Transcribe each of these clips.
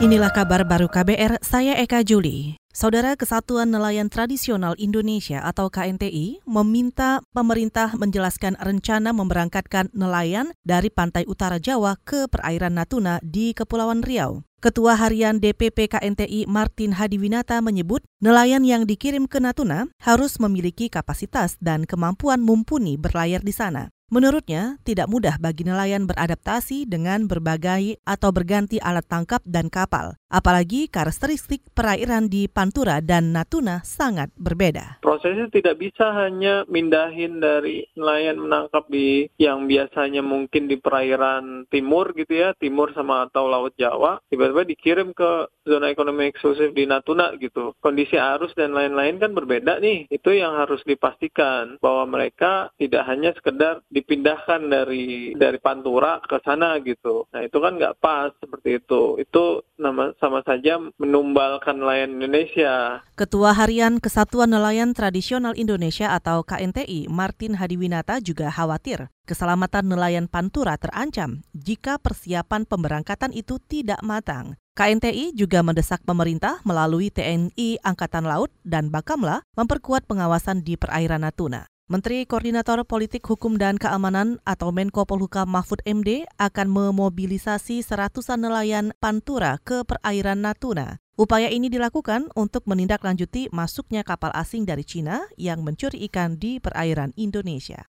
Inilah kabar baru KBR, saya Eka Juli. Saudara Kesatuan Nelayan Tradisional Indonesia atau KNTI meminta pemerintah menjelaskan rencana memberangkatkan nelayan dari pantai utara Jawa ke perairan Natuna di Kepulauan Riau. Ketua Harian DPP KNTI Martin Hadiwinata menyebut nelayan yang dikirim ke Natuna harus memiliki kapasitas dan kemampuan mumpuni berlayar di sana. Menurutnya, tidak mudah bagi nelayan beradaptasi dengan berbagai atau berganti alat tangkap dan kapal. Apalagi karakteristik perairan di Pantura dan Natuna sangat berbeda. Prosesnya tidak bisa hanya mindahin dari nelayan menangkap di yang biasanya mungkin di perairan timur gitu ya, timur sama atau Laut Jawa, tiba-tiba dikirim ke zona ekonomi eksklusif di Natuna gitu. Kondisi arus dan lain-lain kan berbeda nih. Itu yang harus dipastikan bahwa mereka tidak hanya sekedar dipindahkan dari dari Pantura ke sana gitu. Nah itu kan nggak pas seperti itu. Itu nama sama saja menumbalkan nelayan Indonesia. Ketua Harian Kesatuan Nelayan Tradisional Indonesia atau KNTI, Martin Hadiwinata juga khawatir keselamatan nelayan Pantura terancam jika persiapan pemberangkatan itu tidak matang. KNTI juga mendesak pemerintah melalui TNI Angkatan Laut dan Bakamla memperkuat pengawasan di perairan Natuna. Menteri Koordinator Politik Hukum dan Keamanan atau Menko Polhukam Mahfud MD akan memobilisasi seratusan nelayan Pantura ke perairan Natuna. Upaya ini dilakukan untuk menindaklanjuti masuknya kapal asing dari Cina yang mencuri ikan di perairan Indonesia.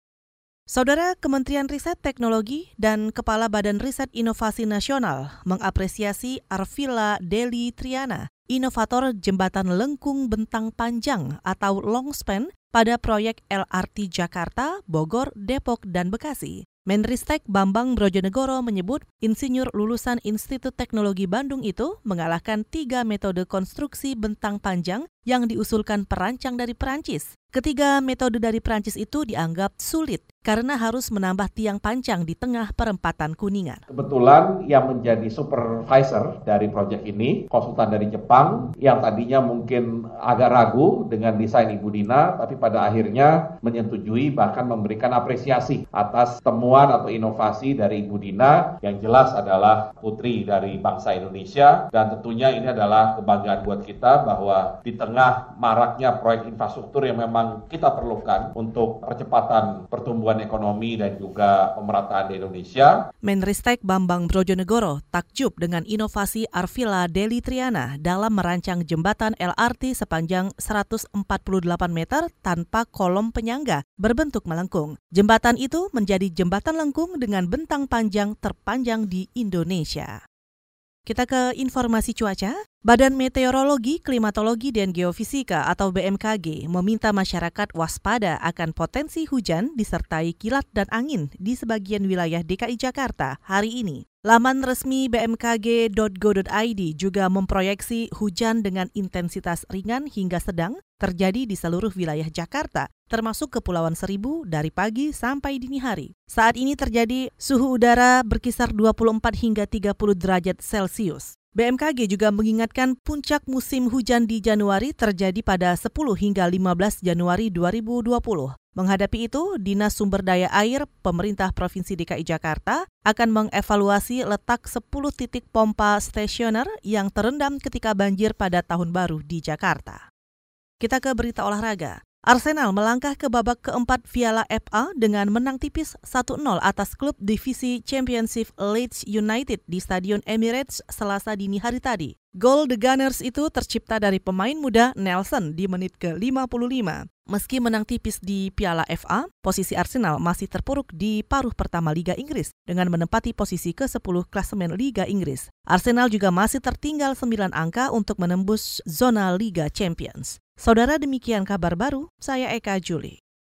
Saudara Kementerian Riset Teknologi dan Kepala Badan Riset Inovasi Nasional mengapresiasi Arvila Deli Triana, inovator jembatan lengkung bentang panjang atau longspan pada proyek LRT Jakarta, Bogor, Depok, dan Bekasi. Menristek Bambang Brojonegoro menyebut insinyur lulusan Institut Teknologi Bandung itu mengalahkan tiga metode konstruksi bentang panjang yang diusulkan perancang dari Perancis. Ketiga metode dari Prancis itu dianggap sulit karena harus menambah tiang panjang di tengah perempatan Kuningan. Kebetulan yang menjadi supervisor dari proyek ini, konsultan dari Jepang, yang tadinya mungkin agak ragu dengan desain Ibu Dina, tapi pada akhirnya menyetujui bahkan memberikan apresiasi atas temuan atau inovasi dari Ibu Dina yang jelas adalah putri dari bangsa Indonesia dan tentunya ini adalah kebanggaan buat kita bahwa di tengah maraknya proyek infrastruktur yang memang kita perlukan untuk percepatan pertumbuhan ekonomi dan juga pemerataan di Indonesia. Menristek Bambang Brojonegoro takjub dengan inovasi Arvila Deli Triana dalam merancang jembatan LRT sepanjang 148 meter tanpa kolom penyangga berbentuk melengkung. Jembatan itu menjadi jembatan lengkung dengan bentang panjang terpanjang di Indonesia. Kita ke informasi cuaca. Badan Meteorologi, Klimatologi, dan Geofisika atau BMKG meminta masyarakat waspada akan potensi hujan disertai kilat dan angin di sebagian wilayah DKI Jakarta hari ini. Laman resmi bmkg.go.id juga memproyeksi hujan dengan intensitas ringan hingga sedang terjadi di seluruh wilayah Jakarta, termasuk Kepulauan Seribu dari pagi sampai dini hari. Saat ini terjadi suhu udara berkisar 24 hingga 30 derajat Celcius. BMKG juga mengingatkan puncak musim hujan di Januari terjadi pada 10 hingga 15 Januari 2020. Menghadapi itu, Dinas Sumber Daya Air Pemerintah Provinsi DKI Jakarta akan mengevaluasi letak 10 titik pompa stasioner yang terendam ketika banjir pada tahun baru di Jakarta. Kita ke berita olahraga. Arsenal melangkah ke babak keempat Piala FA dengan menang tipis 1-0 atas klub divisi Championship Leeds United di Stadion Emirates Selasa dini hari tadi. Gol The Gunners itu tercipta dari pemain muda Nelson di menit ke-55. Meski menang tipis di Piala FA, posisi Arsenal masih terpuruk di paruh pertama Liga Inggris dengan menempati posisi ke-10 klasemen Liga Inggris. Arsenal juga masih tertinggal 9 angka untuk menembus zona Liga Champions. Saudara demikian kabar baru, saya Eka Juli.